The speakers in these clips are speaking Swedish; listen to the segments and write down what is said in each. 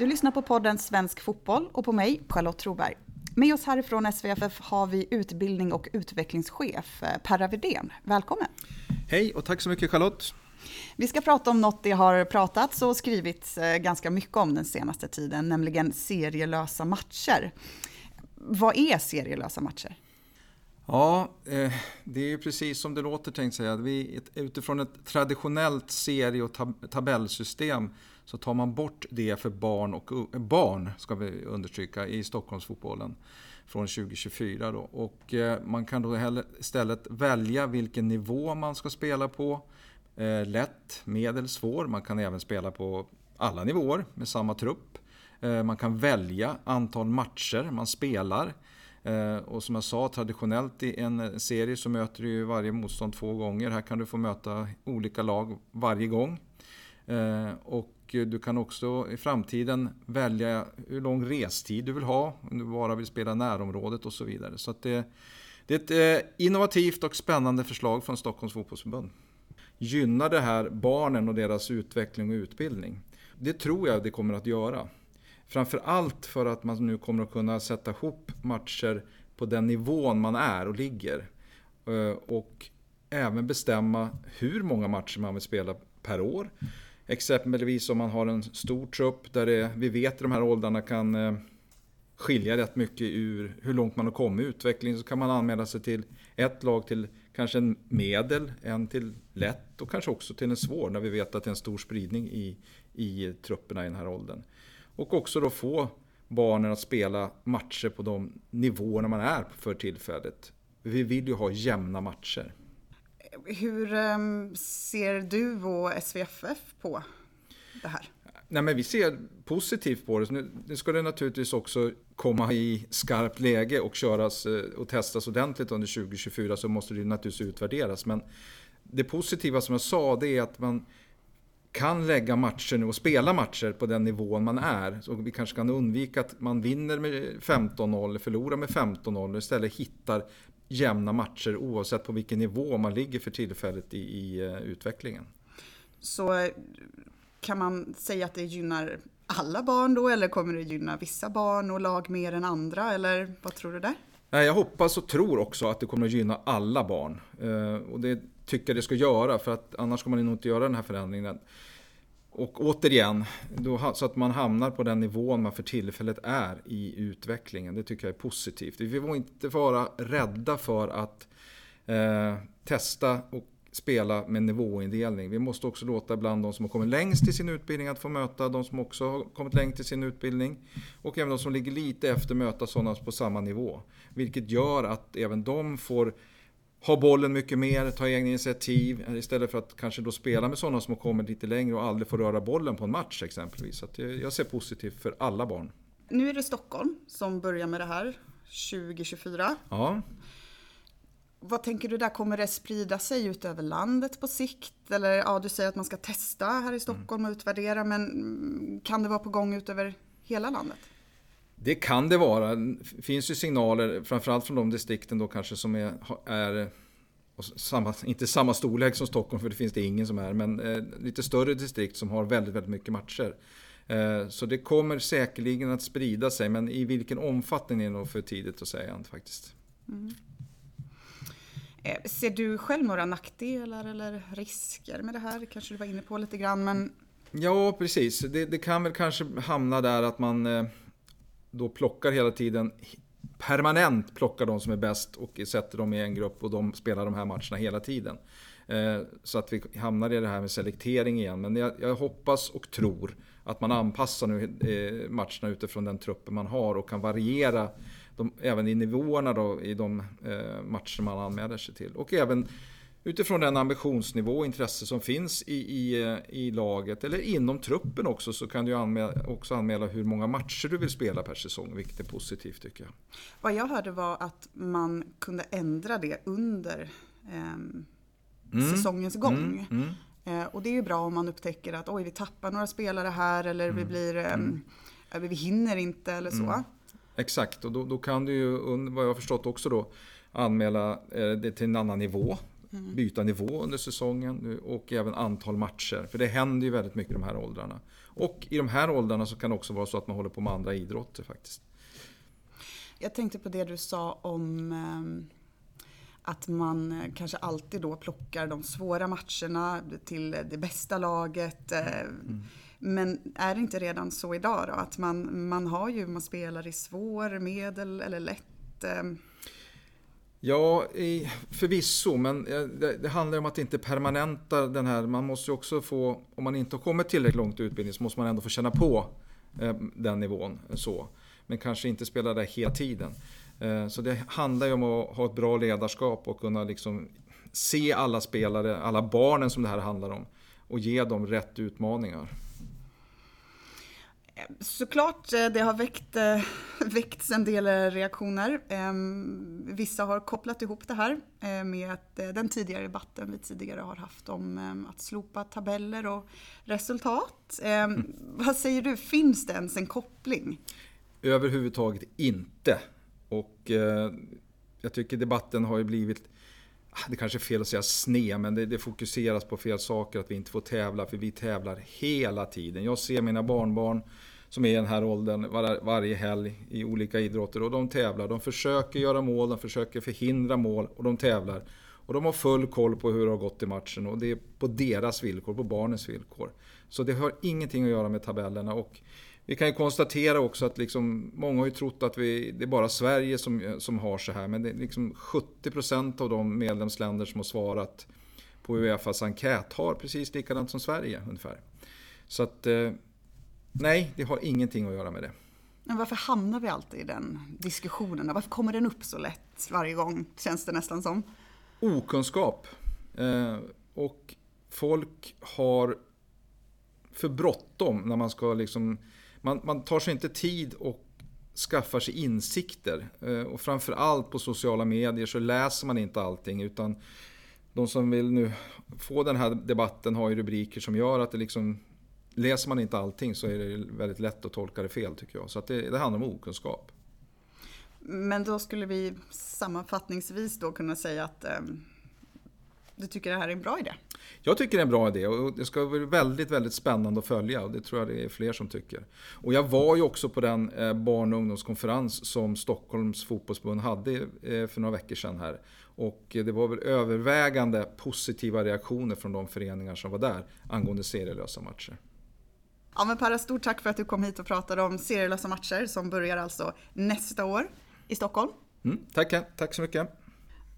Du lyssnar på podden Svensk Fotboll och på mig, Charlotte Troberg. Med oss härifrån SVFF har vi utbildning och utvecklingschef eh, Per Widén. Välkommen! Hej och tack så mycket Charlotte! Vi ska prata om något det har pratats och skrivits eh, ganska mycket om den senaste tiden, nämligen serielösa matcher. Vad är serielösa matcher? Ja, eh, det är precis som det låter tänkt säga. Vi, utifrån ett traditionellt serie och tabellsystem så tar man bort det för barn och barn, ska vi understryka, i Stockholmsfotbollen från 2024. Då. Och eh, man kan då istället välja vilken nivå man ska spela på. Eh, lätt, medel, svår. Man kan även spela på alla nivåer med samma trupp. Eh, man kan välja antal matcher man spelar. Och som jag sa, traditionellt i en serie så möter du varje motstånd två gånger. Här kan du få möta olika lag varje gång. Och Eh, du kan också i framtiden välja hur lång restid du vill ha, om du bara vill spela närområdet och så vidare. Så det, eh, det är ett eh, innovativt och spännande förslag från Stockholms fotbollsförbund. Gynnar det här barnen och deras utveckling och utbildning? Det tror jag det kommer att göra. Framförallt för att man nu kommer att kunna sätta ihop matcher på den nivån man är och ligger. Och även bestämma hur många matcher man vill spela per år. Exempelvis om man har en stor trupp där det, vi vet i de här åldrarna kan eh, skilja rätt mycket ur hur långt man har kommit i utvecklingen så kan man anmäla sig till ett lag till kanske en medel, en till lätt och kanske också till en svår när vi vet att det är en stor spridning i, i trupperna i den här åldern. Och också då få barnen att spela matcher på de nivåerna man är för tillfället. Vi vill ju ha jämna matcher. Hur ehm, ser du och SVFF på det här? Nej, men vi ser positivt på det. Nu, ska det naturligtvis också komma i skarpt läge och köras eh, och testas ordentligt under 2024 så måste det naturligtvis utvärderas. Men det positiva som jag sa det är att man kan lägga matcher nu och spela matcher på den nivån man är. Så vi kanske kan undvika att man vinner med 15-0, förlorar med 15-0 och istället hittar jämna matcher oavsett på vilken nivå man ligger för tillfället i, i uh, utvecklingen. Så eh, kan man säga att det gynnar alla barn då eller kommer det gynna vissa barn och lag mer än andra eller vad tror du där? Jag hoppas och tror också att det kommer att gynna alla barn. Uh, och det tycker det ska göra för att annars kommer man nog inte göra den här förändringen. Och återigen, då, så att man hamnar på den nivån man för tillfället är i utvecklingen. Det tycker jag är positivt. Vi får inte vara rädda för att eh, testa och spela med nivåindelning. Vi måste också låta bland de som har kommit längst i sin utbildning att få möta de som också har kommit längst i sin utbildning. Och även de som ligger lite efter möta sådana på samma nivå. Vilket gör att även de får ha bollen mycket mer, ta egna initiativ istället för att kanske då spela med sådana som har kommit lite längre och aldrig får röra bollen på en match exempelvis. Så jag ser positivt för alla barn. Nu är det Stockholm som börjar med det här 2024. Ja. Vad tänker du där, kommer det sprida sig ut över landet på sikt? Eller ja, du säger att man ska testa här i Stockholm och utvärdera, men kan det vara på gång ut över hela landet? Det kan det vara. Det finns ju signaler, framförallt från de distrikten då kanske som är, är samma, inte samma storlek som Stockholm, för det finns det ingen som är, men eh, lite större distrikt som har väldigt, väldigt mycket matcher. Eh, så det kommer säkerligen att sprida sig, men i vilken omfattning är nog för tidigt att säga faktiskt. Mm. Eh, ser du själv några nackdelar eller risker med det här? kanske du var inne på lite grann, men... Ja, precis. Det, det kan väl kanske hamna där att man eh, då plockar hela tiden permanent plockar de som är bäst och sätter dem i en grupp och de spelar de här matcherna hela tiden. Eh, så att vi hamnar i det här med selektering igen. Men jag, jag hoppas och tror att man anpassar nu eh, matcherna utifrån den truppen man har och kan variera de, även i nivåerna då, i de eh, matcher man anmäler sig till. Och även utifrån den ambitionsnivå och intresse som finns i, i, i laget eller inom truppen också så kan du anmäla, också anmäla hur många matcher du vill spela per säsong, vilket är positivt tycker jag. Vad jag hörde var att man kunde ändra det under eh, mm. säsongens gång. Mm. Mm. Eh, och det är ju bra om man upptäcker att oj, vi tappar några spelare här eller vi mm. blir eh, vi hinner inte eller så. Mm. Exakt, och då, då, kan du ju, vad jag har förstått också då, anmäla eh, det till en annan nivå. Mm. byta nivå under säsongen och även antal matcher. För det händer ju väldigt mycket i de här åldrarna. Och i de här åldrarna så kan det också vara så att man håller på med andra idrotter faktiskt. Jag tänkte på det du sa om ehm, att man eh, kanske alltid då plockar de svåra matcherna till det bästa laget. Eh, mm. Men är det inte redan så idag då? Att man, man har ju, man spelar i svår, medel eller lätt? Ja, förvisso, men eh, det, det handlar om att inte permanenta den här. Man måste ju också få, om man inte har kommit tillräckligt långt i utbildning så måste man ändå få känna på eh, den nivån. Eh, så. Men kanske inte spela där hela tiden. Eh, så det handlar ju om att ha ett bra ledarskap och kunna liksom se alla spelare, alla barnen som det här handlar om och ge dem rätt utmaningar. Såklart, eh, det har väckt, eh, väckts en del reaktioner. Ehm, vissa har kopplat ihop det här med den tidigare debatten vi tidigare har haft om ehm, att slopa tabeller och resultat. Mm. Vad säger du, finns det ens en koppling? Överhuvudtaget inte. Och eh, jag tycker debatten har ju blivit, ah, det kanske är fel att säga sned, men det, det, fokuseras på fel saker, att vi inte får tävla, för vi tävlar hela tiden. Jag ser mina barnbarn som är i den här åldern var, varje helg i olika idrotter och de tävlar. De försöker göra mål, de försöker förhindra mål och de tävlar. Och de har full koll på hur det har gått i matchen och det är på deras villkor, på barnens villkor. Så det har ingenting att göra med tabellerna. Och vi kan ju konstatera också att liksom, många har ju trott att vi, det är bara Sverige som, som har så här. Men det är liksom 70% av de medlemsländer som har svarat på Uefas enkät har precis likadant som Sverige ungefär. Så att eh, nej, det har ingenting att göra med det. Men varför hamnar vi alltid i den diskussionen? Varför kommer den upp så lätt varje gång, känns det nästan som? Okunskap. Eh, och folk har för bråttom när man ska liksom man, man tar sig inte tid och skaffar sig insikter. Eh, och framförallt på sociala medier så läser man inte allting utan de som vill nu få den här debatten har ju rubriker som gör att det liksom Läser man inte allting så är det väldigt lätt att tolka det fel tycker jag. Så det, det handlar om okunskap. Men då skulle vi sammanfattningsvis då kunna säga att eh, du tycker det här är en bra idé? Jag tycker det är en bra idé och det ska bli väldigt, väldigt spännande att följa och det tror jag det är fler som tycker. Och jag var ju också på den eh, barn och ungdomskonferens som Stockholms fotbollsförbund hade eh, för några veckor sedan här. Och det var väl övervägande positiva reaktioner från de föreningar som var där angående serielösa matcher. Ja men Para, stort tack för att du kom hit och pratade om serielösa matcher som börjar alltså nästa år i Stockholm. Mm, tack, tack så mycket.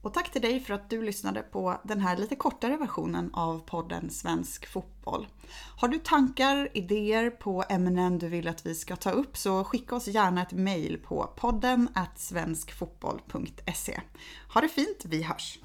Och tack till dig för att du lyssnade på den här lite kortare versionen av podden Svensk Fotboll. Har du tankar, idéer på ämnen du vill att vi ska ta upp så skicka oss gärna ett mail på podden svenskfotboll.se. Ha det fint, vi hörs!